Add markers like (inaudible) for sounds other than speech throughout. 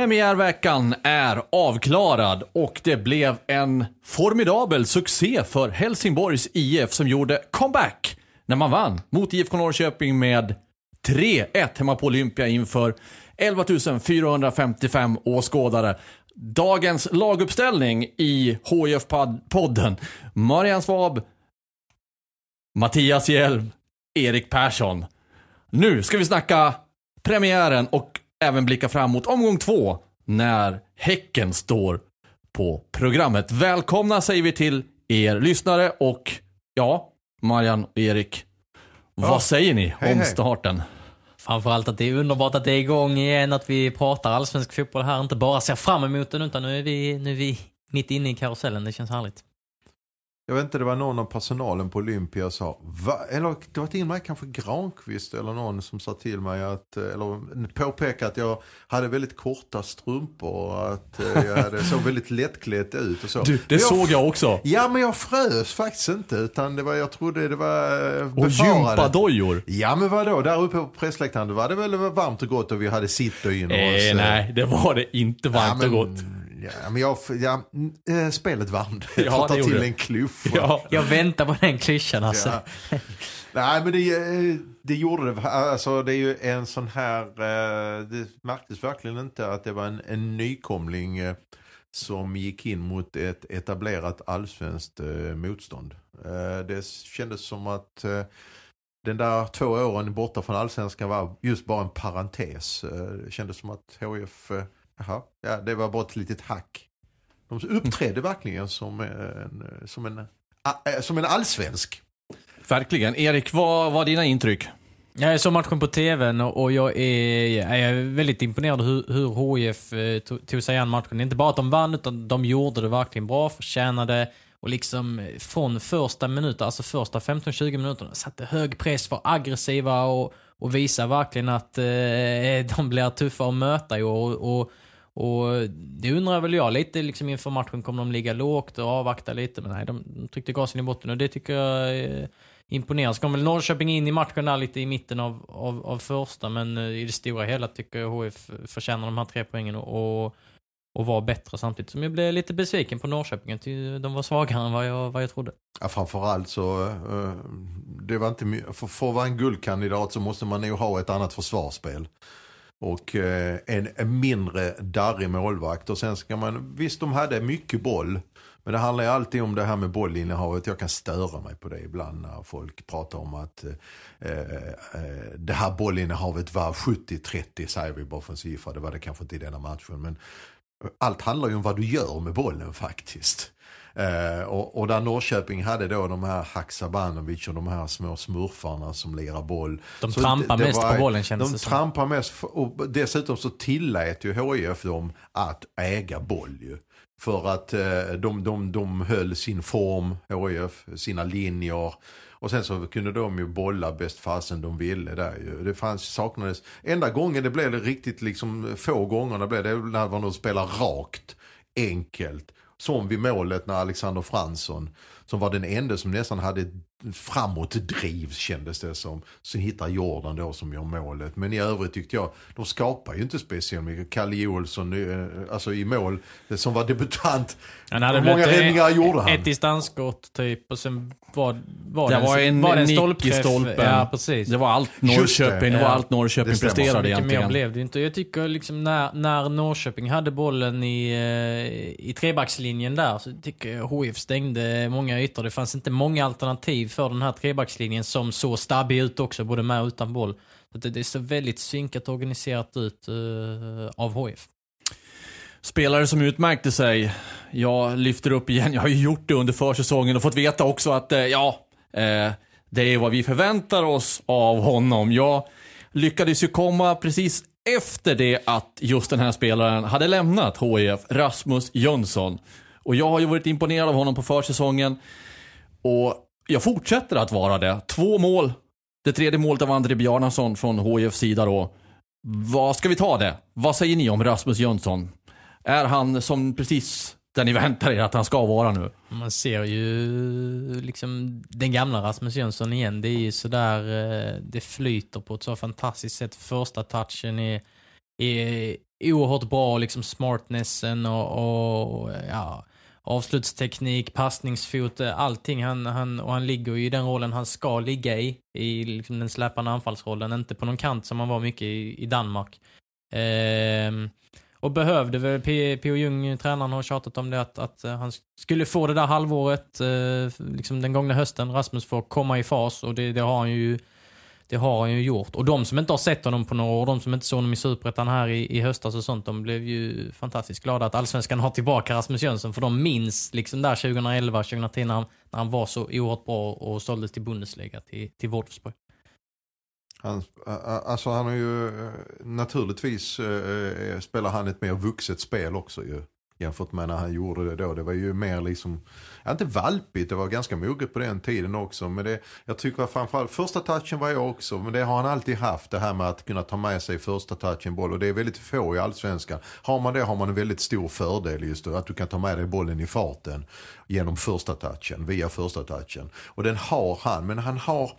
Premiärveckan är avklarad och det blev en formidabel succé för Helsingborgs IF som gjorde comeback när man vann mot IFK Norrköping med 3-1 hemma på Olympia inför 11 455 åskådare. Dagens laguppställning i HIF-podden. Marian Svab, Mattias Hjelm, Erik Persson. Nu ska vi snacka premiären och även blicka fram mot omgång två när Häcken står på programmet. Välkomna säger vi till er lyssnare och ja, Marian och Erik. Vad Ja. säger ni Hej, om hej. starten? Framförallt att det är underbart att det är igång igen, att vi pratar allsvensk fotboll här. Inte bara ser fram emot den, utan nu är vi, nu är vi mitt inne i karusellen. Det känns härligt. Jag vet inte, det var någon av personalen på Olympia sa, Va? eller det var till och med kanske Granqvist eller någon som sa till mig att, eh, eller påpekade att jag hade väldigt korta strumpor och att eh, jag hade, (laughs) såg väldigt lättklädd ut och så. Du, det Men såg jag också. Ja men jag frös faktiskt inte utan det var, jag trodde det var eh, Och befarade. gympadojor. Ja men vadå, där uppe på pressläktaren var det väl varmt och gott och vi hade sittdyn och Eh, nej, det var det inte varmt ja, och men, gott. Ja, men jag, ja, mm, eh, spelet vann. (laughs) Ja, Jag får ta det till en kluffa. (laughs) Ja. Jag väntar på den klyschan alltså. Ja. Nej men det, eh, det gjorde det. Alltså det är ju en sån här, eh, det märktes verkligen inte att det var en, en nykomling som gick in mot ett etablerat allsvenskt motstånd. Det kändes som att den där två åren borta från allsvenskan var just bara en parentes. Det kändes som att eh, jaha, ja, det var bara ett litet hack. De uppträdde verkligen som en, som en, eh, som en allsvensk. Verkligen. Erik, vad var dina intryck? Jag såg matchen på tvn och jag är, jag är väldigt imponerad hur, hur HIF eh, tog, tog sig an matchen. Det är inte bara att de vann, utan de gjorde det verkligen bra, förtjänade och liksom eh, från första minuten, alltså första 15-20 minuterna, satte hög press, var aggressiva och, och visade verkligen att eh, de blir tuffa att möta i år. Och, och, och det undrar väl jag lite liksom inför matchen, kommer de ligga lågt och avvakta lite? Men nej, de, tryckte gasen i botten och det tycker jag är imponerande. Så kom väl Norrköping in i matchen där lite i mitten av, av, av första, men eh, i det stora hela tycker jag HF förtjänar de här tre poängen och, och, var bättre samtidigt som jag blev lite besviken på Norrköping. De var svagare än vad jag, vad jag trodde. Ja, framförallt så, eh, det var inte, för, för att vara en guldkandidat så måste man nog ha ett annat försvarsspel. Och eh, en, en mindre darrig målvakt. Och sen ska man, visst de hade mycket boll. Men det handlar ju alltid om det här med bollinnehavet. Jag kan störa mig på det ibland när folk pratar om att eh, eh, det här bollinnehavet var 70-30 säger vi bara för en siffra. Det var det kanske inte i denna matchen. Men allt handlar ju om vad du gör med bollen faktiskt. Eh, och, och där Norrköping hade då de här Haksabanovic och de här små smurfarna som lirar boll. De Så trampar det- det mest var- på bollen kändes De det som. trampar mest och dessutom så tillät ju HIF dem att äga boll ju. För att eh, de, de, de höll sin form, HIF, sina linjer. Och sen så kunde de ju bolla bäst fasen de ville där ju. Det fanns, saknades, enda gången det blev det riktigt liksom få gånger det blev det när någon spelar rakt, enkelt. Som vid målet när Alexander Fransson, som var den enda som nästan hade ett driv kändes det som. Så hittar Jordan då som gör målet. Men i övrigt tyckte jag, de skapar ju inte speciellt mycket. Kalle Olsson, eh, alltså i mål, det som var debutant. Han hade Hur många räddningar gjorde han? Ett distansskott typ och sen var, var Det det var en var det nick i stolpträff. stolpen. Ja, precis. Det var allt Norrköping, det, det, var allt Norrköping Det presterade mycket mer egentligen. blev det inte. Jag tycker liksom när, när Norrköping hade bollen i, eh, i trebackslinjen där så tycker jag HIF stängde många ytor. Det fanns inte många alternativ för den här trebackslinjen som såg stabbig ut också, både med och utan boll. Så det, det ser väldigt synkat och organiserat ut uh, av HF. Spelare som utmärkte sig. Jag lyfter upp igen, jag har ju gjort det under försäsongen och fått veta också att, eh, ja, eh, det är vad vi förväntar oss av honom. Jag lyckades ju komma precis efter det att just den här spelaren hade lämnat HIF, Rasmus Jönsson. Och jag har ju varit imponerad av honom på försäsongen. Och jag fortsätter att vara det. Två mål. Det tredje målet av André Bjarnason från HIFs sida då. Vad ska vi ta det? Vad säger ni om Rasmus Jönsson? Är han som precis där ni väntar er att han ska vara nu? Man ser ju liksom den gamla Rasmus Jönsson igen. Det är ju sådär, eh, det flyter på ett så fantastiskt sätt. Första touchen är, är oerhört bra, liksom smartnessen och, och ja, avslutsteknik, passningsfot, allting. Han, han, och han ligger ju i den rollen han ska ligga i, i liksom den släpande anfallsrollen, inte på någon kant som han var mycket i, i Danmark. Ehm, och behövde väl P.O. Jung, tränaren, har tjatat om det att, att eh, han skulle få det där halvåret, eh, liksom den gångna hösten, Rasmus får komma i fas och det, det, har han ju det har han ju gjort. Och de som inte har sett honom på några år, de som inte såg honom i Superettan här i, i höstas och sånt, de blev ju fantastiskt glada att Allsvenskan har tillbaka Rasmus Jönsson, för de minns liksom där 2011, 2010 när han, när han var så oerhört bra och såldes till Bundesliga, till, till Wolfsburg. Han, alltså han har ju eh, naturligtvis eh, eh, spelar han ett mer vuxet spel också ju. Jämfört med när han gjorde det då. Det var ju mer liksom, ja, inte valpigt, det var ganska moget på den tiden också. Men det, jag tycker framförallt, första touchen var jag också, men det har han alltid haft. Det här med att kunna ta med sig första touchen boll. Och det är väldigt få i allsvenskan. Har man det har man en väldigt stor fördel just då. Att du kan ta med dig bollen i farten genom första touchen, via första touchen. Och den har han, men han har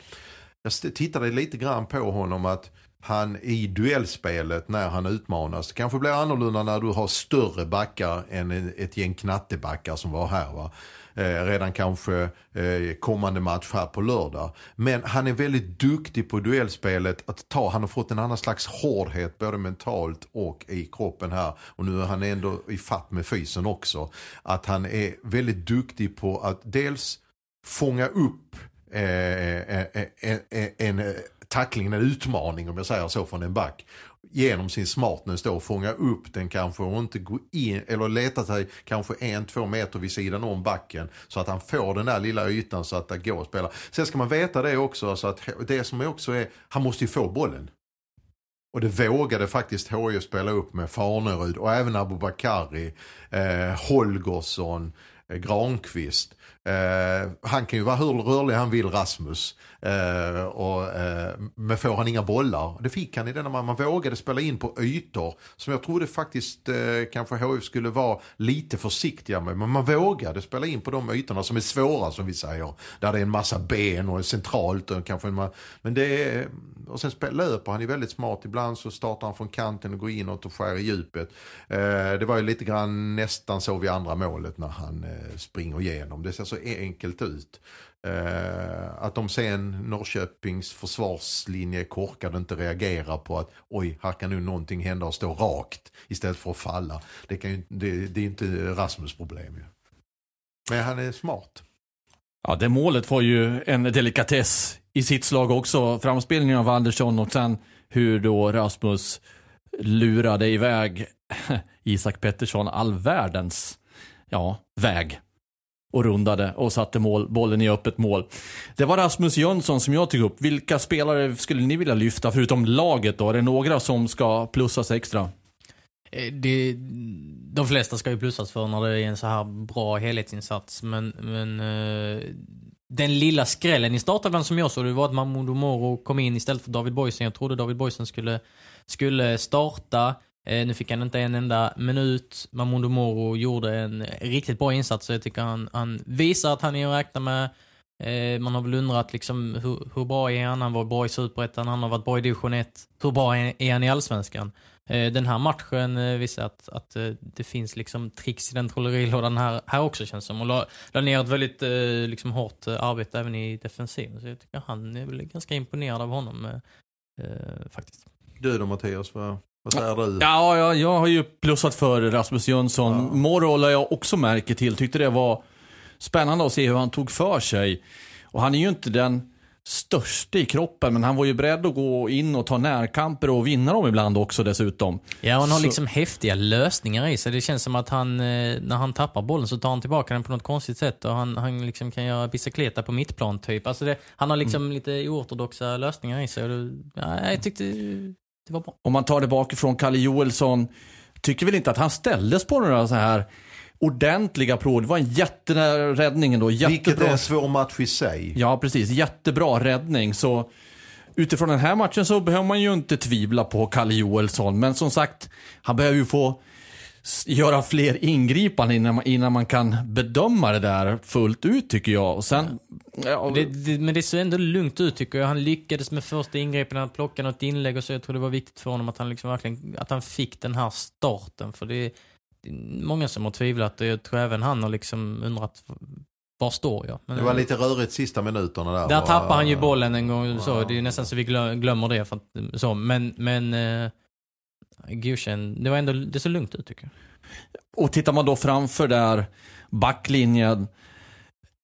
jag tittade lite grann på honom att han i duellspelet när han utmanas. Det kanske blir annorlunda när du har större backar än ett gäng knattebackar som var här. Va? Eh, redan kanske eh, kommande match här på lördag. Men han är väldigt duktig på duellspelet att ta. Han har fått en annan slags hårdhet både mentalt och i kroppen här. Och nu är han ändå i fatt med fysen också. Att han är väldigt duktig på att dels fånga upp Eh, eh, eh, eh, eh en tacklingen, en utmaning om jag säger så från en back. Genom sin smartness då fånga upp den kanske och inte gå in eller leta sig kanske en, två meter vid sidan om backen. Så att han får den där lilla ytan så att det går att spela. Sen ska man veta det också, alltså att det som också är, han måste ju få bollen. Och det vågade faktiskt HIF spela upp med Farnerud och även Abubakari, eh, Holgersson, eh, Granqvist. Eh, han kan ju vara hur rörlig han vill, Rasmus. Eh, och, eh, men får han inga bollar? Det fick han i denna man, man vågade spela in på ytor som jag trodde faktiskt eh, kanske HF skulle vara lite försiktiga med. Men man vågade spela in på de ytorna som är svåra som vi säger. Där det är en massa ben och centralt. Och kanske en, men det är, och sen löper han ju väldigt smart. Ibland så startar han från kanten och går inåt och skär i djupet. Eh, det var ju lite grann nästan så vid andra målet när han eh, springer igenom. Det ser så enkelt ut. Eh, att de sen Norrköpings försvarslinje är korkad och inte reagerar på att oj, här kan nu någonting hända och stå rakt istället för att falla. Det, kan ju, det, det är inte Rasmus problem ju. Men han är smart. Ja, det målet var ju en delikatess i sitt slag också. Framspelningen av Andersson och sen hur då Rasmus lurade iväg (laughs) Isak Pettersson all världens ja, väg och rundade och satte mål, bollen i öppet mål. Det var Rasmus Jönsson som jag tog upp. Vilka spelare skulle ni vilja lyfta förutom laget då? Är det några som ska plussas extra? Eh, det, de flesta ska ju plussas för när det är en så här bra helhetsinsats. Men, men eh, den lilla skrällen i startelvan som jag såg det var att Mahmoud Moro kom in istället för David Boysen. Jag trodde David Boysen skulle, skulle starta. Eh, nu fick han inte en enda minut. Mamundo Moro gjorde en riktigt bra insats. Så jag tycker han, han visar att han är att räkna med. Eh, man har väl undrat liksom, hur, hur bra är han? Han var bra i Superettan, han har varit bra i division 1. Hur bra är, han i Allsvenskan? Eh, den här matchen eh, visar att, att eh, det finns liksom tricks i den trollerilådan här, här också känns som. Och la, la ner ett väldigt liksom hårt arbete även i defensiven. Så jag tycker han är väl ganska imponerad av honom faktiskt. Du då Mattias, vad, vad säger du? Ja, ja, jag har ju plussat för Rasmus Jönsson. Ja. Moro la jag också märke till. Tyckte det var spännande att se hur han tog för sig. Och han är ju inte den störste i kroppen, men han var ju beredd att gå in och ta närkamper och vinna dem ibland också dessutom. Ja, han har Så- liksom häftiga lösningar i sig. Det känns som att han, eh, när han tappar bollen så tar han tillbaka den på något konstigt sätt och han, han liksom kan göra bicicleta på mittplan typ. Alltså det, han har liksom Mm. lite oortodoxa lösningar i sig. Och det, ja, jag tyckte det var bra. Om man tar det bakifrån, Kalle Joelsson, tycker väl inte att han ställdes på några så här ordentliga prov. Det var en jättenära räddning ändå. Vilket är Jättebra. en svår match i sig. Ja, precis. Jättebra räddning. Så utifrån den här matchen så behöver man ju inte tvivla på Kalle Joelsson. Men som sagt, han behöver ju få göra fler ingripanden innan man, innan man kan bedöma det där fullt ut tycker jag. Och sen, ja, Det, det, men det ser ändå lugnt ut tycker jag. Han lyckades med första ingreppen, han plockade något inlägg och så. Jag tror det var viktigt för honom att han liksom verkligen att han fick den här starten. För det är, det är många som har tvivlat och jag tror även han har liksom undrat var står jag? Men, Det var lite rörigt sista minuterna där. Där Var- tappar han ju bollen en gång så. Ja. Det är nästan så vi glö- glömmer det. För att, så. Men, men eh, godkänd. Det var ändå, det ser lugnt ut tycker jag. Och tittar man då framför där, backlinjen.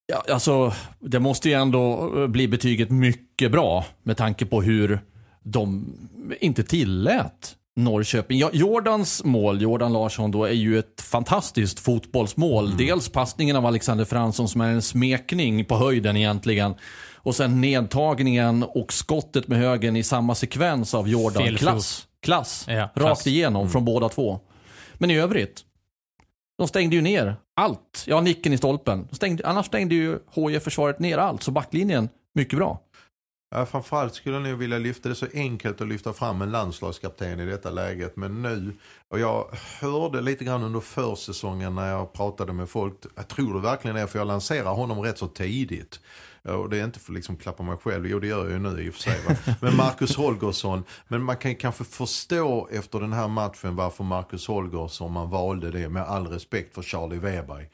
Ja, alltså, det måste ju ändå bli betyget mycket bra med tanke på hur de inte tillät Norrköping. Ja, Jordans mål, Jordan Larsson då, är ju ett fantastiskt fotbollsmål. Dels passningen av Alexander Fransson som är en smekning på höjden egentligen. Och sen nedtagningen och skottet med högen i samma sekvens av Jordan. Klass. Ja, Rakt klass. igenom från båda två. Men i övrigt, de stängde ju ner allt. Ja, nicken i stolpen. De Stängde, annars stängde ju HIF försvaret ner allt, så backlinjen, mycket bra. Ja, framförallt skulle jag nog vilja lyfta det så enkelt att lyfta fram en landslagskapten i detta läget. Men nu, och jag hörde lite grann under försäsongen när jag pratade med folk. Jag tror det verkligen är för jag lanserar honom rätt så tidigt. Och det är inte för att liksom klappa mig själv, jo det gör jag ju nu i och för sig. Va? Men Marcus Holgersson, men man kan ju kanske förstå efter den här matchen varför Marcus Holgersson man valde det med all respekt för Charlie Weber.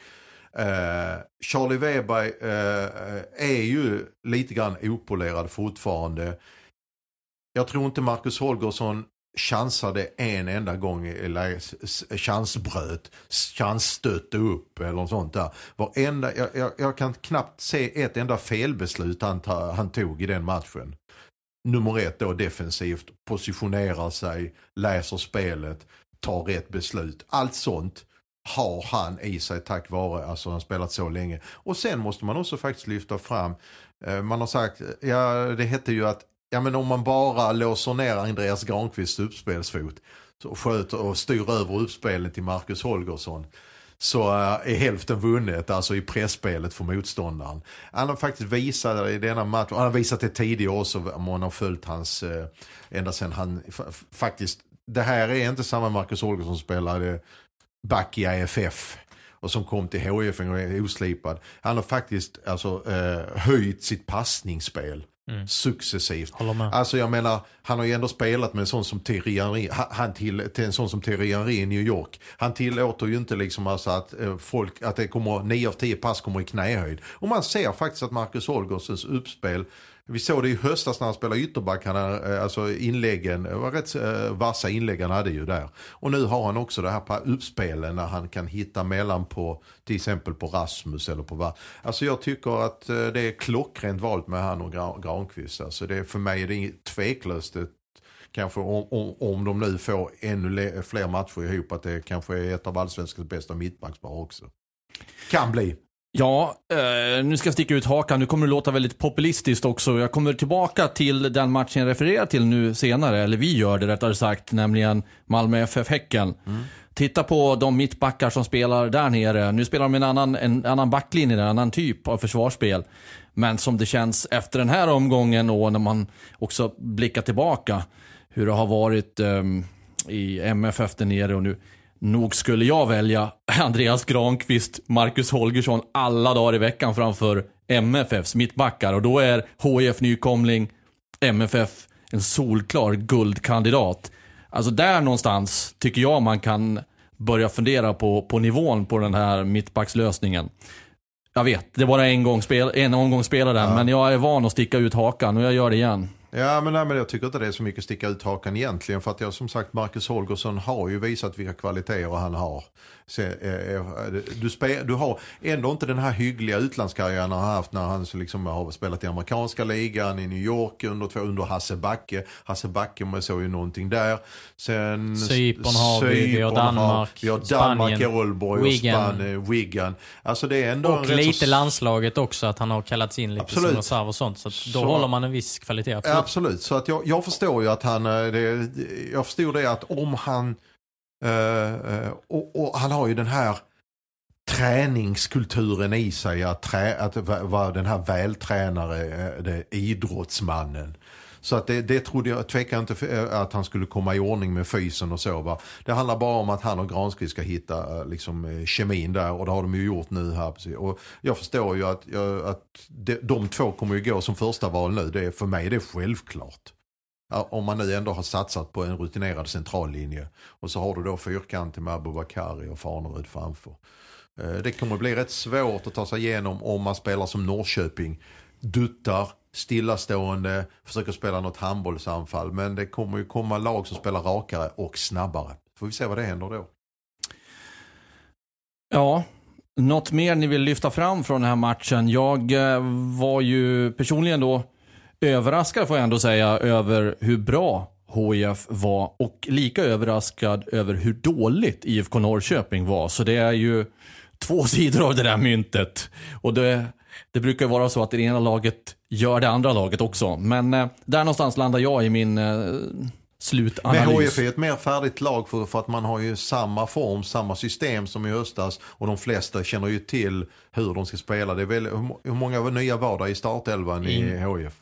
Eh, Charlie Weber eh, är ju lite grann opolerad fortfarande. Jag tror inte Marcus Holgersson chansade en enda gång, eller chansbröt, chansstötte upp eller något sånt där. Varenda, jag, jag, jag kan knappt se ett enda felbeslut han, ta, han tog i den matchen. Nummer ett då defensivt, positionerar sig, läser spelet, tar rätt beslut. Allt sånt har han i sig tack vare alltså han har spelat så länge. Och sen måste man också faktiskt lyfta fram, eh, man har sagt, ja det hette ju att ja men om man bara låser ner Andreas Granqvists uppspelsfot och sköter och styr över uppspelet till Marcus Holgersson så eh, är hälften vunnet, alltså i pressspelet för motståndaren. Han har faktiskt visat i denna match, han har visat det tidigare också om man har följt hans, eh, ända sen han faktiskt, det här är inte samma Marcus Holgersson som spelade back i AFF och som kom till HIF och är oslipad. Han har faktiskt alltså, eh, höjt sitt passningsspel successivt. Håller med. Alltså jag menar, han har ju ändå spelat med en sån som Thierry Henry, han- till, till en sån som Thierry Henry i New York. Han tillåter ju inte liksom alltså att eh, folk, att det kommer, 9 av 10 pass kommer i knähöjd. Och man ser faktiskt att Marcus Holgersons uppspel, vi såg det i höstas när han spelade ytterback, han, hade alltså inläggen, det var rätt eh, vassa inlägg han hade ju där. Och nu har han också det här på uppspelen när han kan hitta mellan på, till exempel på Rasmus eller på vad. Alltså jag tycker att eh, det är klockrent valt med han och Granqvist. Alltså det, för mig är det inget tveklöst ett kanske om, om, om de nu får ännu fler matcher ihop att det kanske är ett av allsvenskans bästa mittbackspar också. Kan bli. Ja, eh, nu ska jag sticka ut hakan. Nu kommer det låta väldigt populistiskt också. Jag kommer tillbaka till den matchen jag refererar till nu senare, eller vi gör det rättare sagt, nämligen Malmö FF-Häcken. Titta på de mittbackar som spelar där nere. Nu spelar de en annan, en annan backlinje, en annan typ av försvarsspel. Men som det känns efter den här omgången och när man också blickar tillbaka hur det har varit eh, i MFF där nere och nu. Nog skulle jag välja (laughs) Andreas Granqvist, Marcus Holgersson alla dagar i veckan framför MFFs mittbackar. Och då är HIF nykomling, MFF en solklar guldkandidat. Alltså där någonstans tycker jag man kan börja fundera på, på nivån på den här mittbackslösningen. Jag vet, det är bara en, gång spel, en omgång spelare den, men jag är van att sticka ut hakan och jag gör det igen. Ja, men, nej, men jag tycker inte det är så mycket att sticka ut hakan egentligen. För att jag som sagt, Marcus Holgersson har ju visat vilka kvaliteter han har. Så, eh, eh, du, spe, du har ändå inte den här hyggliga utlandskarriären han har haft när han så liksom har spelat i amerikanska ligan i New York under, två, under Hasse Backe. Hasse Backe man såg ju någonting där. Sen Cypern har vi, vi har Danmark, vi har Danmark, Spanien, Aalborg och. Spanien, Wigan. Alltså det är ändå Och lite så- landslaget också, att han har kallats in lite Absolut. som reserv och sånt. Så, att då Så- håller man en viss kvalitet. Ja, Absolut. Så att jag, jag förstår ju att han, eh, det, jag förstår det att om han, eh, eh, och, och han har ju den här träningskulturen i sig, att, trä, att vara den här vältränare, eh, det, idrottsmannen. Så att det, det trodde jag, tveka inte för, eh, att han skulle komma i ordning med fysen och så. Va? Det handlar bara om att han och Granqvist ska hitta eh, liksom, eh, kemin där och det har de ju gjort nu här. Och jag förstår ju att, att de, de två kommer ju gå som första val nu. Det för mig är det självklart. Om man nu ändå har satsat på en rutinerad centrallinje och så har du då fyrkanten med Abubakari och Farnerud framför. Det kommer bli rätt svårt att ta sig igenom om man spelar som Norrköping. Duttar, stillastående, försöker spela något handbollsanfall. Men det kommer ju komma lag som spelar rakare och snabbare. Får vi se vad det händer då. Ja, något mer ni vill lyfta fram från den här matchen? Jag eh, var ju personligen då överraskad får jag ändå säga över hur bra HIF var och lika överraskad över hur dåligt IFK Norrköping var. Så det är ju två (laughs) sidor av det där myntet. Och det, det brukar vara så att det ena laget gör det andra laget också. Men eh, där någonstans landar jag i min eh, Men slutanalys. HIF är ett mer färdigt lag för, för att man har ju samma form, samma system som i höstas. Och de flesta känner ju till hur de ska spela. Det är väl, hur må- hur många nya var det i startelvan i HIF?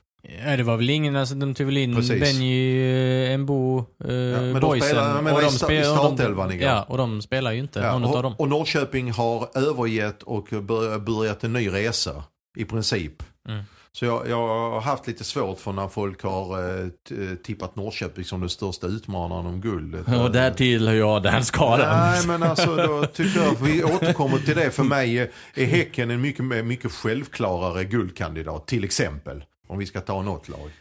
Ja, det var väl ingen, alltså de tog väl in Precis. Benji eh, Embo, eh, men de boysen. spelar- jag menar och de sta- spe- i och startelvan igår. Ja, och de spelar ju inte, Ja, någon av dem. och, och Norrköping har övergett och bör- börjat en ny resa i princip. Mm. Så jag, jag har haft lite svårt för när folk har eh, t- tippat Norrköping som den största utmanaren om guldet. (laughs) Och där tillhör jag den skaran. Nej men alltså då tycker jag att vi återkommer till det. För mig är- Häcken en mycket, mycket självklarare guldkandidat till exempel. Om vi ska ta något lag.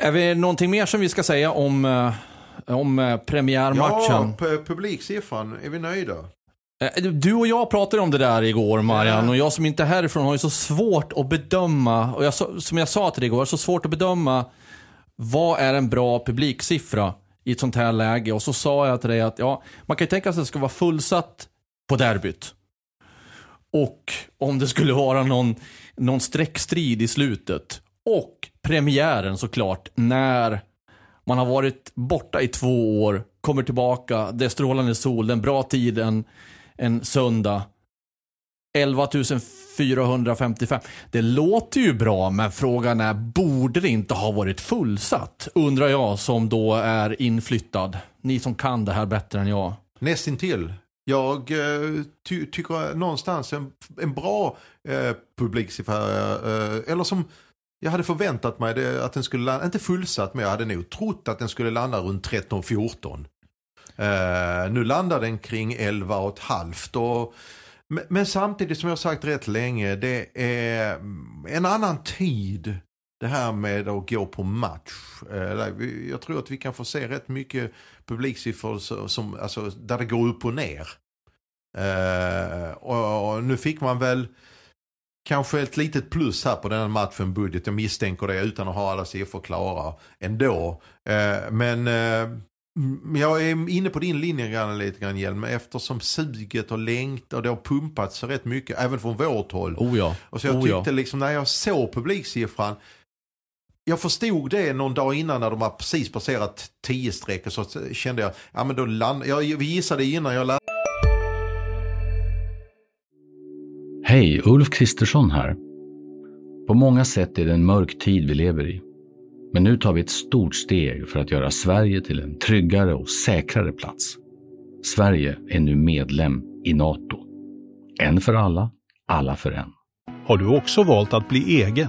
Är det någonting mer som vi ska säga om, eh, om eh, Ja, premiärmatchen? pu- publiksiffran, är vi nöjda? Eh, Du och jag pratade om det där igår Marianne Ja. och jag som inte är härifrån har ju så svårt att bedöma, och jag, som jag sa till dig igår, så svårt att bedöma vad är en bra publiksiffra i ett sånt här läge. Och så sa jag till dig att ja, man kan ju tänka sig att det ska vara fullsatt på derbyt. Och om det skulle vara någon, någon streckstrid i slutet. Och premiären såklart, när man har varit borta i två år, kommer tillbaka, det är strålande sol, den bra tiden, en söndag. 11 455. Det låter ju bra, men frågan är, borde det inte ha varit fullsatt? Undrar jag som då är inflyttad. Ni som kan det här bättre än jag. Nästintill. Jag eh, ty tycker någonstans en, en bra eh, publiksiffra, eh, eller som jag hade förväntat mig det, att den skulle landa, inte fullsatt men jag hade nog trott att den skulle landa runt 13-14. Eh, nu landar den kring 11 och ett halvt och men, men samtidigt som jag har sagt rätt länge, det är en annan tid det här med att gå på match. Eh, Jag tror att vi kan få se rätt mycket publiksiffror som, alltså, där det går upp och ner. Eh, och, nu fick man väl kanske ett litet plus här på den här matchen budget. Jag misstänker det utan att ha alla siffror klara ändå. Eh, men jag är inne på din linje grann, lite grann Hjelm. Eftersom suget och längt och det har pumpats så rätt mycket även från vårt håll. Oh ja. Och så jag oh ja. tyckte liksom när jag såg publiksiffran. Jag förstod det någon dag innan när de har precis passerat 10 streck och så kände jag, ja men då land, jag, vi gissade innan jag landade. Hej, Ulf Kristersson här. På många sätt är det en mörk tid vi lever i. Men nu tar vi ett stort steg för att göra Sverige till en tryggare och säkrare plats. Sverige är nu medlem i NATO. En för alla, alla för en. Har du också valt att bli egen?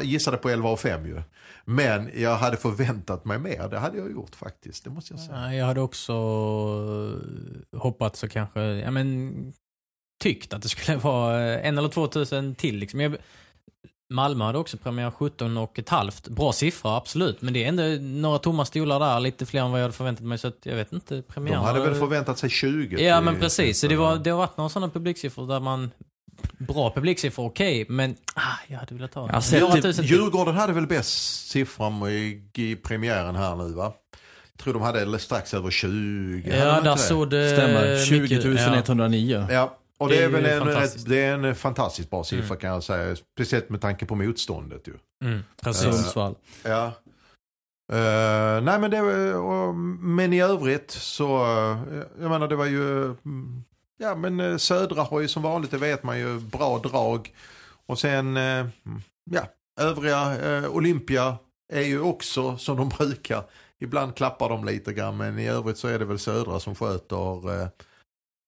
Jag gissade på 11 och 5 ju. Men jag hade förväntat mig mer, det hade jag gjort faktiskt. Det måste jag säga. Ja, Jag hade också hoppats och kanske, ja men, tyckt att det skulle (laughs) vara en eller två tusen till. Liksom. Jag, Malmö hade också premiär 17 och ett halvt. Bra siffra, absolut. Men det är ändå några tomma stolar där, lite fler än vad jag hade förväntat mig. Så att, jag vet inte, premiär... De hade väl förväntat sig 20. Ja men precis, så det, var, det har varit några sådana publiksiffror där man... Bra publiksiffror, okej, men ah, jag hade velat ha några typ till. Djurgården hade väl bäst siffra i, i premiären här nu va? Jag tror de hade strax över 20. hade de Ja, där såg det Stämmer. mycket- 20 ja. 109. Ja, och Det det är väl en, fantastiskt. rätt, det är en fantastiskt bra siffra Mm. kan jag säga. Speciellt med tanke på motståndet ju. Mm. Sundsvall. Ja. Eh, nej men det var- och, men i övrigt så, eh, jag menar det var ju, mm, ja men eh, Södra har ju som vanligt, det vet man ju, bra drag. Och sen, eh, mm, ja, övriga eh, Olympia är ju också som de (laughs) brukar. Ibland klappar de lite grann men i övrigt så är det väl Södra som sköter,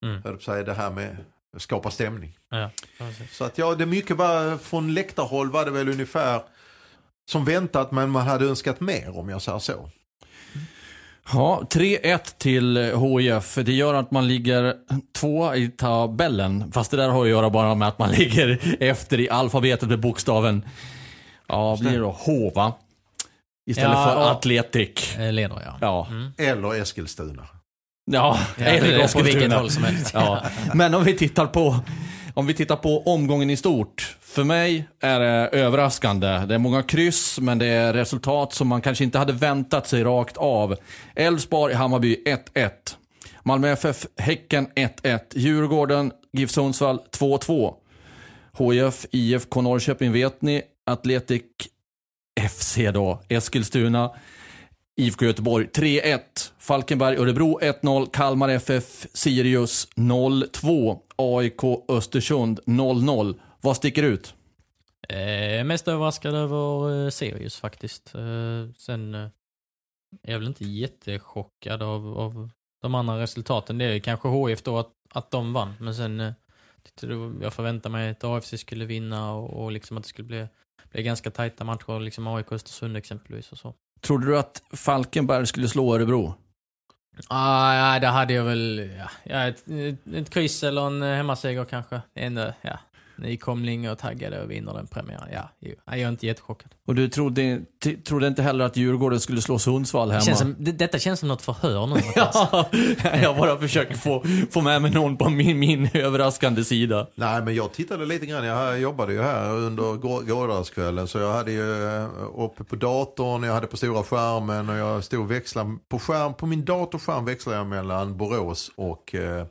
Mm. säga, det här med att skapa stämning. Ja. Så att ja, det mycket var, från läktarhåll var det väl ungefär som väntat men man hade önskat mer om jag säger så. Ja, 3-1 till HIF. Det gör att man ligger två i tabellen. Fast det där har att göra bara med att man (laughs) ligger efter i alfabetet med bokstaven. Ja, blir det då H va? Istället Ja, för Atletic. Eh, Leder ja. Ja, Mm. Eller Eskilstuna. ja. Ja, (laughs) eller ska vilket Eskilstuna. håll som helst. Ja. (laughs) Men om vi tittar på om vi tittar på omgången i stort. För mig är det överraskande. Det är många kryss, men det är resultat som man kanske inte hade väntat sig rakt av. Elfsborg, Hammarby 1-1. Malmö FF, Häcken 1-1. Djurgården, GIF Sundsvall 2-2. HIF, IFK Norrköping vet ni. Atletic FC då, Eskilstuna. IFK Göteborg 3-1. Falkenberg Örebro 1-0. Kalmar FF Sirius 0-2. AIK Östersund 0-0. Vad sticker ut? Eh, mest överraskad över eh, Sirius faktiskt. Eh, sen eh, är jag väl inte jättechockad av, av de andra resultaten. Det är kanske HIF då att, att de vann, men sen eh, jag förväntade mig att AFC skulle vinna och, och liksom att det skulle bli, bli ganska tajta matcher, liksom AIK Östersund exempelvis och så. Trodde du att Falkenberg skulle slå Örebro? Ah, ja, det hade jag väl, ja, ett, ett, ett kryss eller en eh, hemmaseger kanske. Ändå, ja, nykomling och taggade och vinner den premiären. Ja, jo, jag är inte jättechockad. Och du trodde, trodde inte heller att Djurgården skulle slå Sundsvall hemma? Känns som, det, detta känns som något förhör nu. (laughs) Ja, jag bara försöker få, få med mig någon på min, min överraskande sida. Nej men jag tittade lite grann, jag jobbade ju här under går- gårdagskvällen så jag hade ju eh, uppe på datorn, jag hade på stora skärmen och jag stod och växlade på skärm, på min datorskärm växlade jag mellan Borås och eh,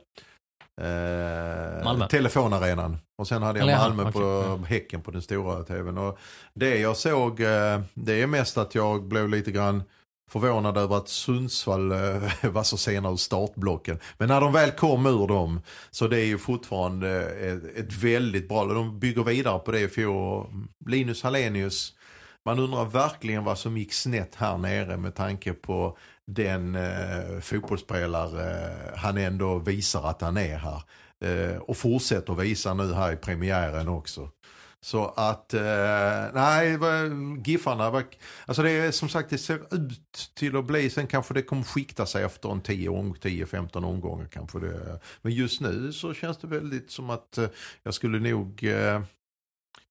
Malmö. telefonarenan. Och sen hade jag Eller Malmö på okej, Häcken på den stora tvn. Och det jag såg, eh, det är mest att jag blev lite grann förvånad över att Sundsvall eh, (laughs) var så sena ur startblocken. Men när de väl kom ur dem så det är ju fortfarande ett, ett väldigt bra, de bygger vidare på det i fjol. Linus Hallenius, man undrar verkligen vad som gick snett här nere med tanke på den eh, fotbollsspelare eh, han ändå visar att han är här. Eh, och fortsätter visa nu här i premiären också. Så att, eh, nej, Giffarna, var, alltså det är som sagt det ser ut till att bli, sen kanske det kommer skikta sig efter en 10-15 omgångar kanske det. Men just nu så känns det väldigt som att eh, jag skulle nog eh,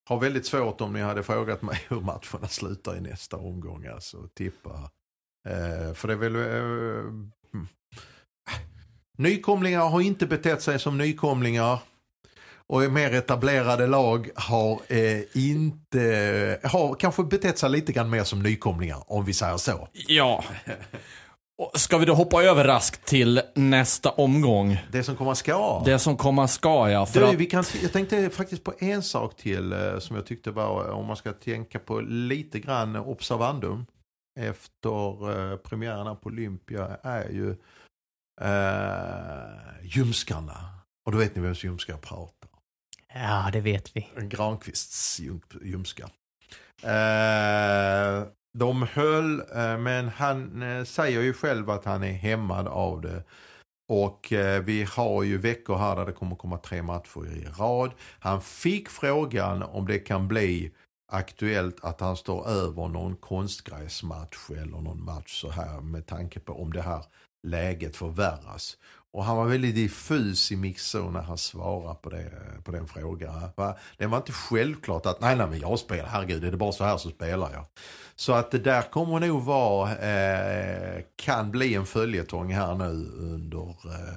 ha väldigt svårt om ni hade frågat mig (laughs) hur matcherna slutar i nästa omgång, alltså tippa. Eh, för det är väl, eh. Nykomlingar har inte betett sig som nykomlingar. Och mer etablerade lag har eh, inte, har kanske betett sig lite grann mer som nykomlingar om vi säger så. Ja. Ska vi då hoppa över raskt till nästa omgång? Det som kommer ska. Det som komma ska ja. För Du, vi kan, jag tänkte faktiskt på en sak till eh, som jag tyckte var, om man ska tänka på lite grann observandum efter eh, premiären på Olympia är ju eh, ljumskarna. Och då vet ni vem ljumskar pratar. Ja, det vet vi. Granqvists ljum- ljumskar. Eh, de höll, eh, men han eh, säger ju själv att han är hämmad av det. Och eh, vi har ju veckor här där det kommer komma tre matcher i rad. Han fick frågan om det kan bli aktuellt att han står över någon konstgräsmatch eller någon match så här med tanke på om det här läget förvärras. Och han var väldigt diffus i mixzon när han svarade på, det, på den frågan. Det var inte självklart att nej, nej men jag spelar, herregud är det bara så här så spelar jag. Så att det där kommer nog vara, eh, kan bli en följetong här nu under eh,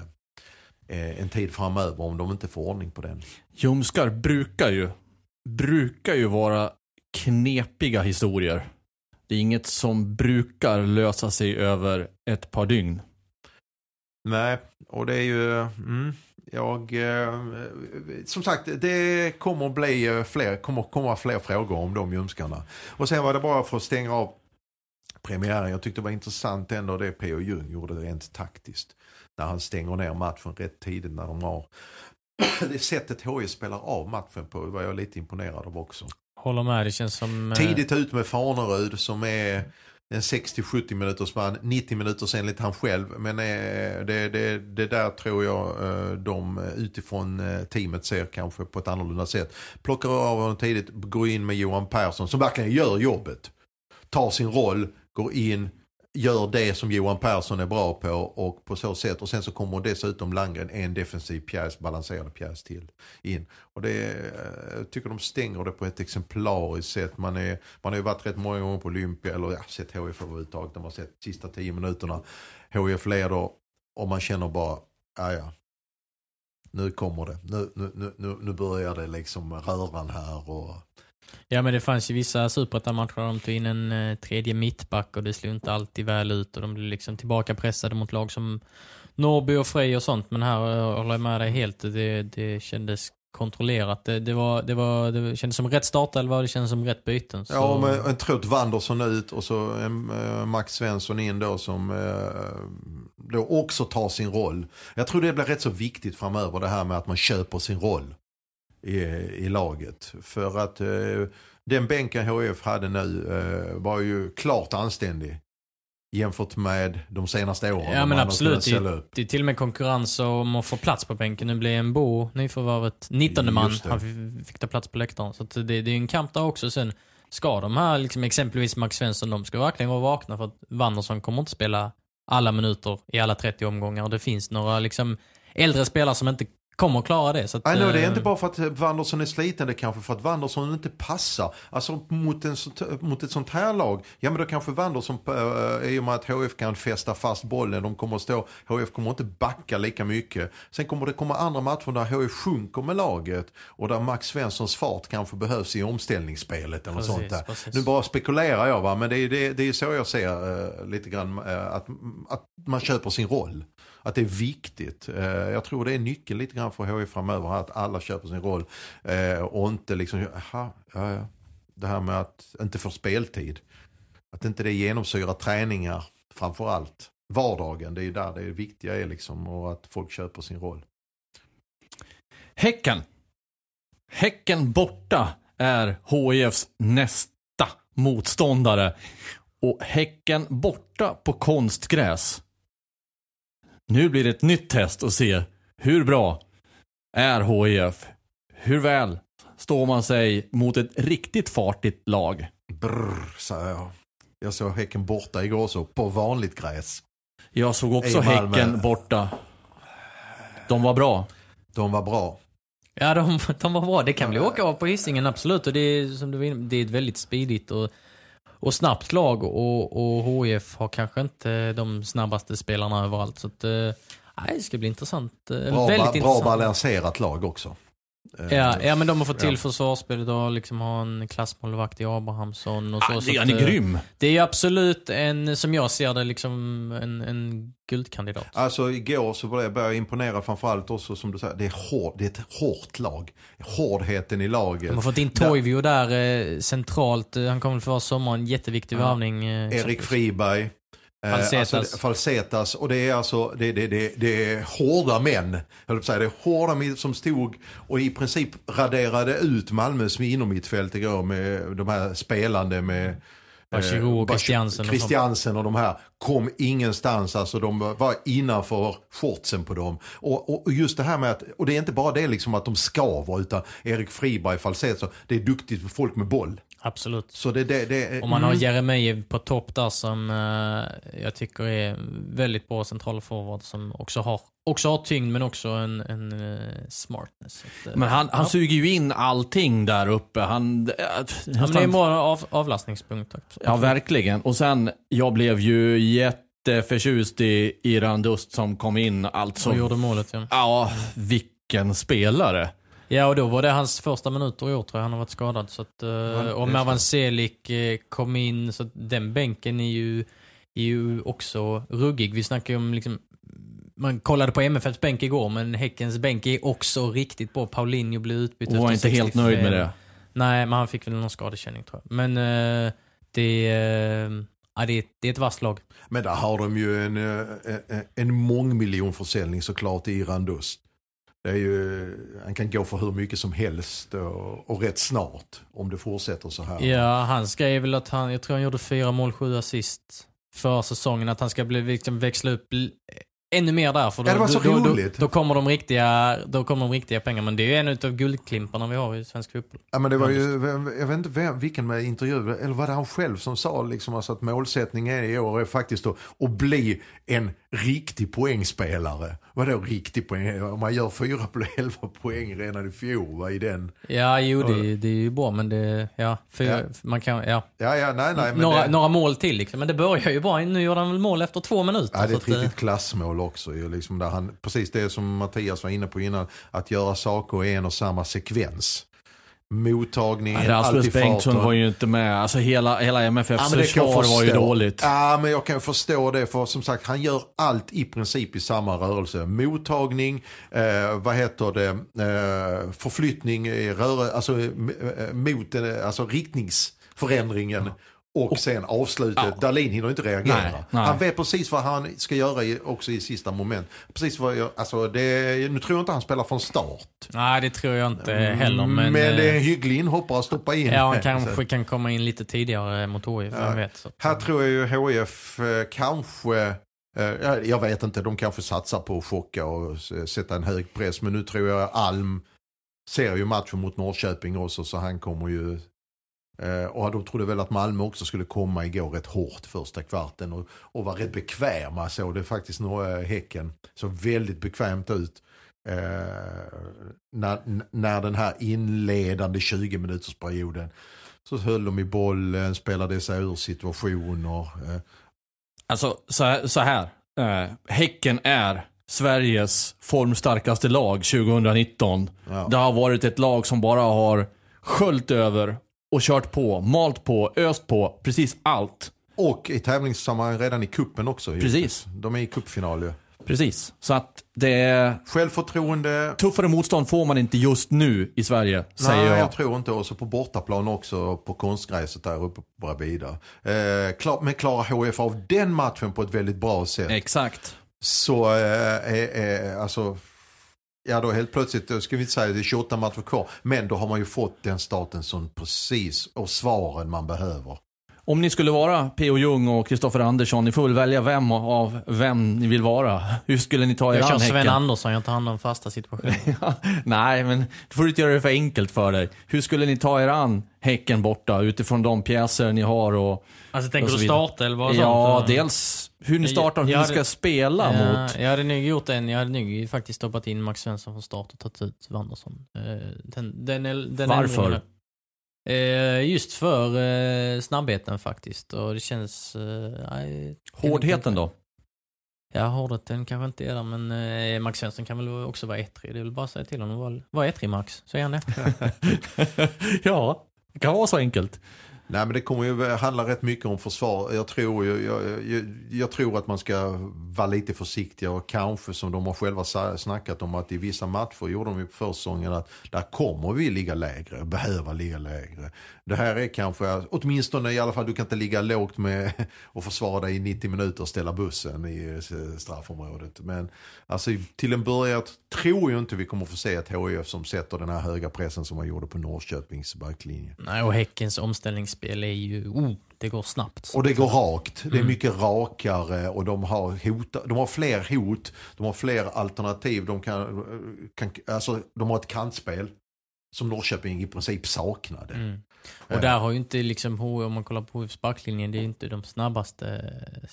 eh en tid framöver om de inte får ordning på den. Ljumskar brukar ju, brukar ju vara knepiga historier. Det är inget som brukar lösa sig över ett par dygn. Nej, och det är ju, mm, jag, eh, som sagt, det kommer att bli eh, fler, kommer komma fler frågor om de ljumskarna. Och sen var det bara för att stänga av premiären. Jag tyckte det var intressant ändå det P.O. Jung gjorde rent taktiskt. När han stänger ner matchen rätt tidigt när de har (clears throat) det sättet HIF spelar av matchen på var jag lite imponerad av också. Håller med, det känns som... Eh, tidigt ut med Farnerud som är en 60-70 minuters man, 90 minuters enligt han själv. Men eh, det, det, det där tror jag eh, de utifrån teamet ser kanske på ett annorlunda sätt. Plockar av honom tidigt, går in med Johan Persson som verkligen gör jobbet. Tar sin roll, går in, gör det som Johan Persson är bra på och på så sätt. Och sen så kommer dessutom Landgren en defensiv pjäs, balanserad pjäs till in. Och det är, jag tycker de stänger det på ett exemplariskt sätt. Man, är, man har ju varit rätt många gånger på Olympia, eller ja, sett HIF överhuvudtaget. De har sett sista tio minuterna. HIF leder och man känner bara, ja ja. Nu kommer det. Nu, nu, nu- nu börjar det liksom röran här och Ja men det fanns ju vissa superettan-matcher där de tog in en eh, tredje mittback och det slog inte alltid väl ut och de blev liksom tillbaka pressade mot lag som Norrby och Frej och sånt. Men här eh, håller jag med dig helt. Det, det kändes kontrollerat. Det, det, var, det, var, det kändes som rätt startelva och det kändes som rätt byten. Så... Ja, med en trött Wanderson ut och så en, eh, Max Svensson in då som eh, då också tar sin roll. Jag tror det blir rätt så viktigt framöver det här med att man köper sin roll i, i laget. För att eh, den bänken HF hade nu eh, var ju klart anständig jämfört med de senaste åren. Ja men absolut. Det, det är till och med konkurrens om att få plats på bänken. Nu blir en Bo nyförvärvet 19 man. Han fick- ta plats på läktaren. Så det, det är en kamp där också. Sen ska de här, liksom, exempelvis Max Svensson, de ska verkligen vara vakna för att Wanderson kommer inte spela alla minuter i alla 30 omgångar. Det finns några liksom, äldre spelare som inte kommer att klara det. Så att, no, det är eh, inte bara för att Wanderson är sliten, det är kanske för att Wanderson inte passar. Alltså mot, en, mot ett sånt här lag, ja men då kanske Wanderson, äh, i och med att HF kan fästa fast bollen, de kommer att stå, HF kommer inte backa lika mycket. Sen kommer det komma andra matcher där HF sjunker med laget och där Max Svenssons fart kanske behövs i omställningsspelet eller Precis, sånt där. precis. Nu bara spekulerar jag va, men det är, det, det är så jag ser eh, lite grann, eh, att, att man köper sin roll. Att det är viktigt. Eh, jag tror det är nyckeln lite grann för HIF framöver, här, att alla köper sin roll. Eh, och inte liksom, jaha, ja, ja. det här med att inte få speltid. Att inte det genomsyrar träningar framför allt. Vardagen, det är ju där det viktiga är liksom. Och att folk köper sin roll. Häcken. Häcken borta är HIFs nästa motståndare. Och Häcken borta på konstgräs. Nu blir det ett nytt test att se hur bra är HIF? Hur väl står man sig mot ett riktigt fartigt lag? Brr, sa jag. Jag såg Häcken borta igår så, på vanligt gräs. Jag såg också. Häcken borta. De var bra. De var bra. Ja, de, de var bra. Det kan bli åka av på Hisingen, absolut. Och det är, som du var inne, det är ett väldigt speedigt och, och snabbt lag. Och, och HIF har kanske inte de snabbaste spelarna överallt. Så att, eh, nej, det ska bli intressant. Eh, Bra, väldigt bra intressant. balanserat lag också. Eh, Ja, ja, men de har fått till Ja. försvarsspelet och liksom ha en klassmålvakt i Abrahamsson och så. Ah, så det- att, han är eh, grym. Det är absolut en, som jag ser det, liksom en, en guldkandidat. Alltså igår så blev jag började imponera framförallt också som du säger, det är, hård, det är ett hårt lag. Hårdheten i laget. De har fått in Toivio där eh, centralt. Han kommer förra sommaren. Jätteviktig Ja. värvning. Erik Friberg. Eh, Falsetas. Alltså, Falsetas. Och det är alltså, det, det, det, det är hårda män. Jag säga, det är hårda män som stod och i princip raderade ut Malmös innermittfält igår med de här spelande med Bachirou och Christiansen. Christiansen och de här kom ingenstans. Alltså de var innanför shortsen på dem. Och, och, och just det här med att, och det är inte bara det liksom att de ska vara utan Erik Friberg, Falsetas, det är duktigt folk med boll. Absolut. Så det, det, det, Och man har mm. Jeremejeff på topp där som eh, jag tycker är väldigt bra central forward som också har, också har tyngd men också en, en eh, smartness. Att, eh, Men han, han ja. suger ju in allting där uppe. Han, äh, Ja, men det är en bra av, avlastningspunkt. också. Ja, verkligen. Och sen, jag blev ju jätteförtjust i Iran Dust som kom in. Alltså, Och gjorde målet ja. ja, vilken spelare. Ja, och då var det hans första minuter i år tror jag. Han har varit skadad. Så att, eh, och Mervan Selik eh, kom in, så att den bänken är ju, är ju också ruggig. Vi snackar ju om liksom, man kollade på MFFs bänk igår, men Häckens bänk är också riktigt bra. Paulinho blev utbytt Och var inte helt 65. nöjd med det. Nej, men han fick väl någon skadekänning tror jag. Men eh, det, eh, ja, det, är- det är ett vasst lag. Men där har de ju en, eh, en, en mångmiljonförsäljning såklart i Iran Dust. Det är ju, han kan gå för hur mycket som helst och, och rätt snart om det fortsätter så här. Ja, han skrev väl att han, jag tror han gjorde fyra mål, sju assist för säsongen. Att han ska bli, liksom, växla upp ännu mer där. För då, Ja, då, då, då, då, kommer de riktiga, då kommer de riktiga pengar. Men det är ju en av guldklimparna vi har i svensk fotboll. Ja, men det var ju, jag vet inte vem, vilken med intervju, eller var det han själv som sa liksom alltså att målsättningen i år är faktiskt att, att bli en riktig poängspelare. Vadå riktig poäng? Om man gör fyra på (laughs) 11 poäng redan i fjol, vad i den? Ja, jo det, är- det är ju bra men det, ja, för, Ja. man kan, ja. Ja, ja, nej, nej. Några, det, några mål till liksom. Men det börjar ju bra. Nu gjorde han väl mål efter två minuter. Ja, det är ett att, eh, riktigt klassmål också. Liksom där han, precis det som Mattias var inne på innan, att göra saker i en och samma sekvens. Mottagningen, i Rasmus Bengtsson var ju inte med. Alltså hela, hela MFFs Ja, försvar var ju dåligt. Ja, men jag kan förstå det för som sagt han gör allt i princip i samma rörelse. Mottagning, eh, vad heter det, eh, förflyttning, röre, alltså eh, mot, eh, alltså riktningsförändringen. Och, sen avslutet, Dahlin hinner inte reagera. Nej, nej. Han vet precis vad han ska göra i, också i sista moment. Precis vad jag, alltså det, nu tror jag inte han spelar från start. Nej, det tror jag inte heller. Men, Men, det är eh, en hygglig inhoppare att stoppa in. Ja, han (laughs) kanske kan komma in lite tidigare mot HIF, vem vet. Så. Här tror jag ju HIF eh, kanske, eh, jag vet inte, de kanske satsar på att chocka och sätta en hög press. Men nu tror jag Alm ser ju matchen mot Norrköping också så han kommer ju eh, och de trodde väl att Malmö också skulle komma igår rätt hårt första kvarten och, och var rätt bekväma. Så det är faktiskt några Häcken så väldigt bekvämt ut. Eh, när, när den här inledande 20 minuters perioden så höll de i bollen, spelade sig ur situationer. Eh, Alltså så här. Så här. Eh, häcken är Sveriges formstarkaste lag 2019. Ja. Det har varit ett lag som bara har sköljt över och kört på, malt på, öst på, precis allt. Och i tävlingssammanhang redan i kuppen också. Precis. De är i cupfinal ju. Precis. Så att det är Självförtroende. tuffare motstånd får man inte just nu i Sverige, säger Nej, jag. jag tror inte. Och så på bortaplan också, på konstgräset där uppe på Bravida. Eh, men klarar HF av den matchen på ett väldigt bra sätt. Exakt. så eh, är, är, alltså, ja då helt plötsligt, då ska vi inte säga det är 28 matcher kvar, men då har man ju fått den starten som precis, och svaren man behöver. Om ni skulle vara P.O. Jung och Kristoffer Andersson, ni får väl välja vem av vem ni vill vara. Hur skulle ni ta er Jag kör an Sven Häcken? Andersson, jag tar hand om fasta situationer. (laughs) Nej, men då får du inte göra det för enkelt för dig. Hur skulle ni ta er an Häcken borta utifrån de pjäser ni har? Och, Alltså tänker Och så du starta eller vad ja, sånt? dels hur ni startar och hur Jag ni ska hade- spela Ja, mot. Jag hade nog gjort en, jag hade nog faktiskt stoppat in Max Svensson från start och tagit ut Wanderson. Eh, Den, den, är- den Varför? Eh, just för eh, snabbheten faktiskt. Och det känns... Eh, Hårdheten då? Ja, hårdheten kanske inte är där, men eh, Max Svensson kan väl också vara ettrig. Det är väl bara att säga till honom. Var, var ettrig Max, säger han det. (laughs) ja, det kan vara så enkelt. Nej men det kommer ju handla rätt mycket om försvar. Jag tror, jag, jag, jag tror att man ska vara lite försiktiga och kanske som de har själva snackat om att i vissa matcher gjorde de ju på försäsongen att där kommer vi ligga lägre, behöva ligga lägre. Det här är kanske, åtminstone i alla fall, du kan inte ligga lågt med (laughs) och försvara dig i 90 minuter och ställa bussen i eh, straffområdet. Men alltså till en början tror jag inte vi kommer få se ett HIF som sätter den här höga pressen som man gjorde på Norrköpings backlinje. Nej, och Häckens omställningsspel är ju... Oh, det går snabbt. Och det går rakt. Det är Mm. mycket rakare och de har, hot, de har fler hot. De har fler alternativ. De, kan, kan, alltså, de har ett kantspel som Norrköping i princip saknade. Mm. Och där har ju inte liksom, om man kollar på HIFs backlinjen, det är inte de snabbaste,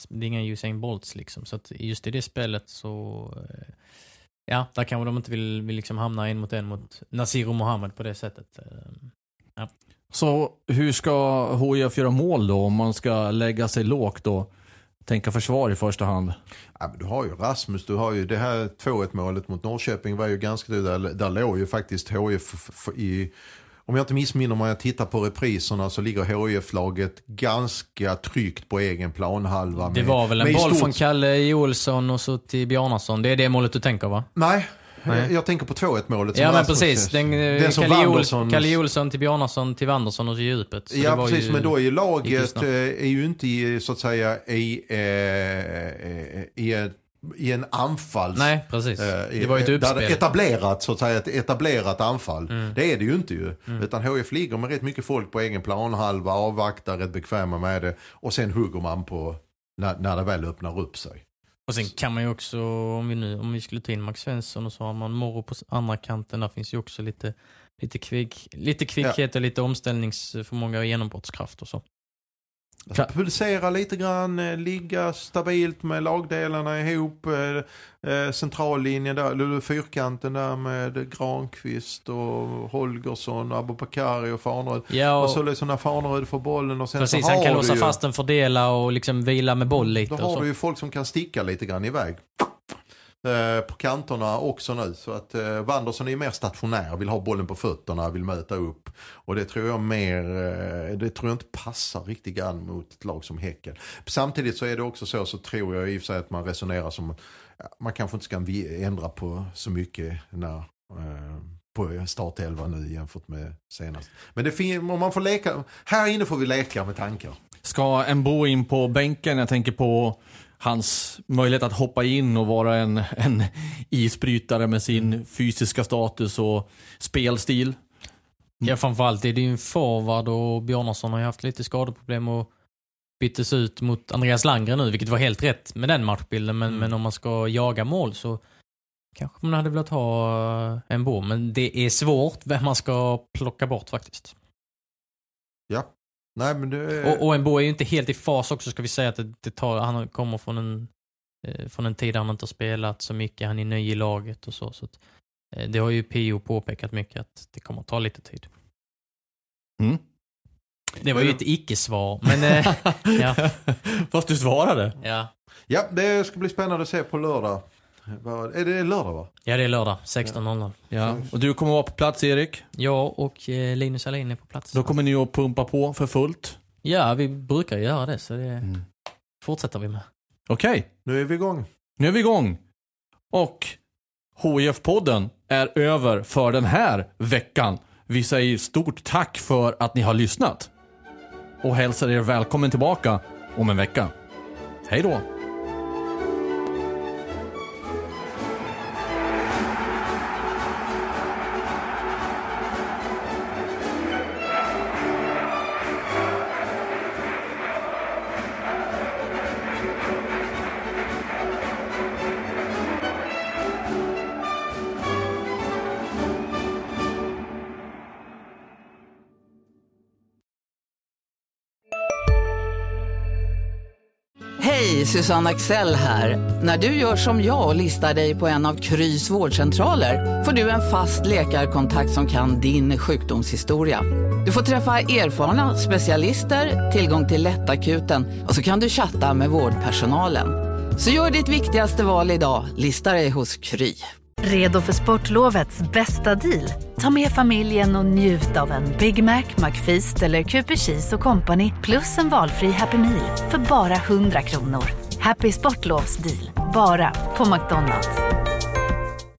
det är inga Usain Bolts liksom. Så att just i det spelet så, eh, ja, där kanske de inte vill, vill liksom hamna en mot en mot Nasir och Mohammed på det sättet. Eh, Så hur ska HIF göra mål då om man ska lägga sig lågt och tänka försvar i första hand? Ja, men du har ju Rasmus, du har ju det här 2-1 målet mot Norrköping var ju ganska, där, där låg ju faktiskt HIF i, om jag inte missminner mig, jag tittar på repriserna så ligger HIF-laget ganska tryggt på egen planhalva. Det med- var väl en boll stort- från Kalle Olsson och så till Bjarnason. Det är det målet du tänker va? Nej, Nej. jag tänker på 2-1 målet. som Ja men precis. Den, eh, Den som Kalle, Ol- Wanderson- Kalle Olsson till Bjarnason till Wanderson och så djupet. Så Ja precis, ju- men då är ju laget eh, är ju inte i, så att säga i, eh, i, en, i en anfalls... Nej, precis. eh, i- det var ju ett uppspel. Mm. Etablerat, så att säga, ett etablerat anfall. Det är det ju inte ju. Utan HF ligger med rätt mycket folk på egen planhalva, avvaktar, rätt bekväma med det. Och sen hugger man på när, när det väl öppnar upp sig. Och sen kan man ju också, om vi nu om vi skulle ta in Max Svensson och så har man Morro på andra kanten. Där finns ju också lite, lite, kvick, lite kvickhet och lite omställningsförmåga och genombrottskraft och så. Alltså, pulsera lite grann, eh, ligga stabilt med lagdelarna ihop. Eh, eh, centrallinjen där, fyrkanten där med Granqvist och Holgersson och Abubakari och Farnerud. Ja, Och så liksom när Farnerud får bollen och sen precis. så har Han kan låsa fast den, fördela och liksom vila med boll lite Då har så. du ju folk som kan sticka lite grann iväg. Eh, på kanterna också nu. Så att eh, Wanderson är ju mer stationär, vill ha bollen på fötterna, vill möta upp. Och det tror jag mer, eh, det tror jag inte passar riktigt grann mot ett lag som Häcken. Samtidigt så är det också så, så tror jag i och för sig att man resonerar som, man kanske inte ska ändra på så mycket när eh, på startelva nu jämfört med senast. Men det fin- om man får leka, här inne får vi leka med tankar. Ska en bo in på bänken? Jag tänker på hans möjlighet att hoppa in och vara en, en isbrytare med sin fysiska status och spelstil. Ja, framförallt är det ju en forward och Bjarnason har ju haft lite skadeproblem och byttes ut mot Andreas Landgren nu, vilket var helt rätt med den matchbilden. Men, Mm. men om man ska jaga mål så kanske man hade velat ha en bom. Men det är svårt vem man ska plocka bort faktiskt. Ja. Nej men det... Och, och en bo är ju inte helt i fas också ska vi säga att det, det tar, han kommer från en, eh, från en tid där han inte har spelat så mycket, han är ny i laget och så. så att, eh, det har ju PO påpekat mycket att det kommer att ta lite tid. Mm. Det var ju ett icke-svar, men eh, (laughs) ja. Fast du svarade. ja. Ja, det ska bli spännande att se på lördag. Är det lördag va? Ja, det är lördag 16.00. Ja. Och du kommer vara på plats Erik. Jag och eh, Linus Alin är på plats. Då kommer ni att pumpa på för fullt. Ja, vi brukar göra det, så det Mm. fortsätter vi med. Okej, Nu är vi igång. nu är vi igång. Och HIF-podden är över för den här veckan. Vi säger stort tack för att ni har lyssnat. Och hälsar er välkommen tillbaka om en vecka. Hej då! Susanne Axel här. När du gör som jag och listar dig på en av Krys vårdcentraler får du en fast läkarkontakt som kan din sjukdomshistoria. Du får träffa erfarna specialister, tillgång till lättakuten och så kan du chatta med vårdpersonalen. Så gör ditt viktigaste val idag, lista dig hos Kry. Redo för sportlovets bästa deal? Ta med familjen och njut av en Big Mac, McFeast eller Cooper Cheese och Company plus en valfri Happy Meal för bara 100 kronor. Happy Sportlovs deal, bara på McDonalds.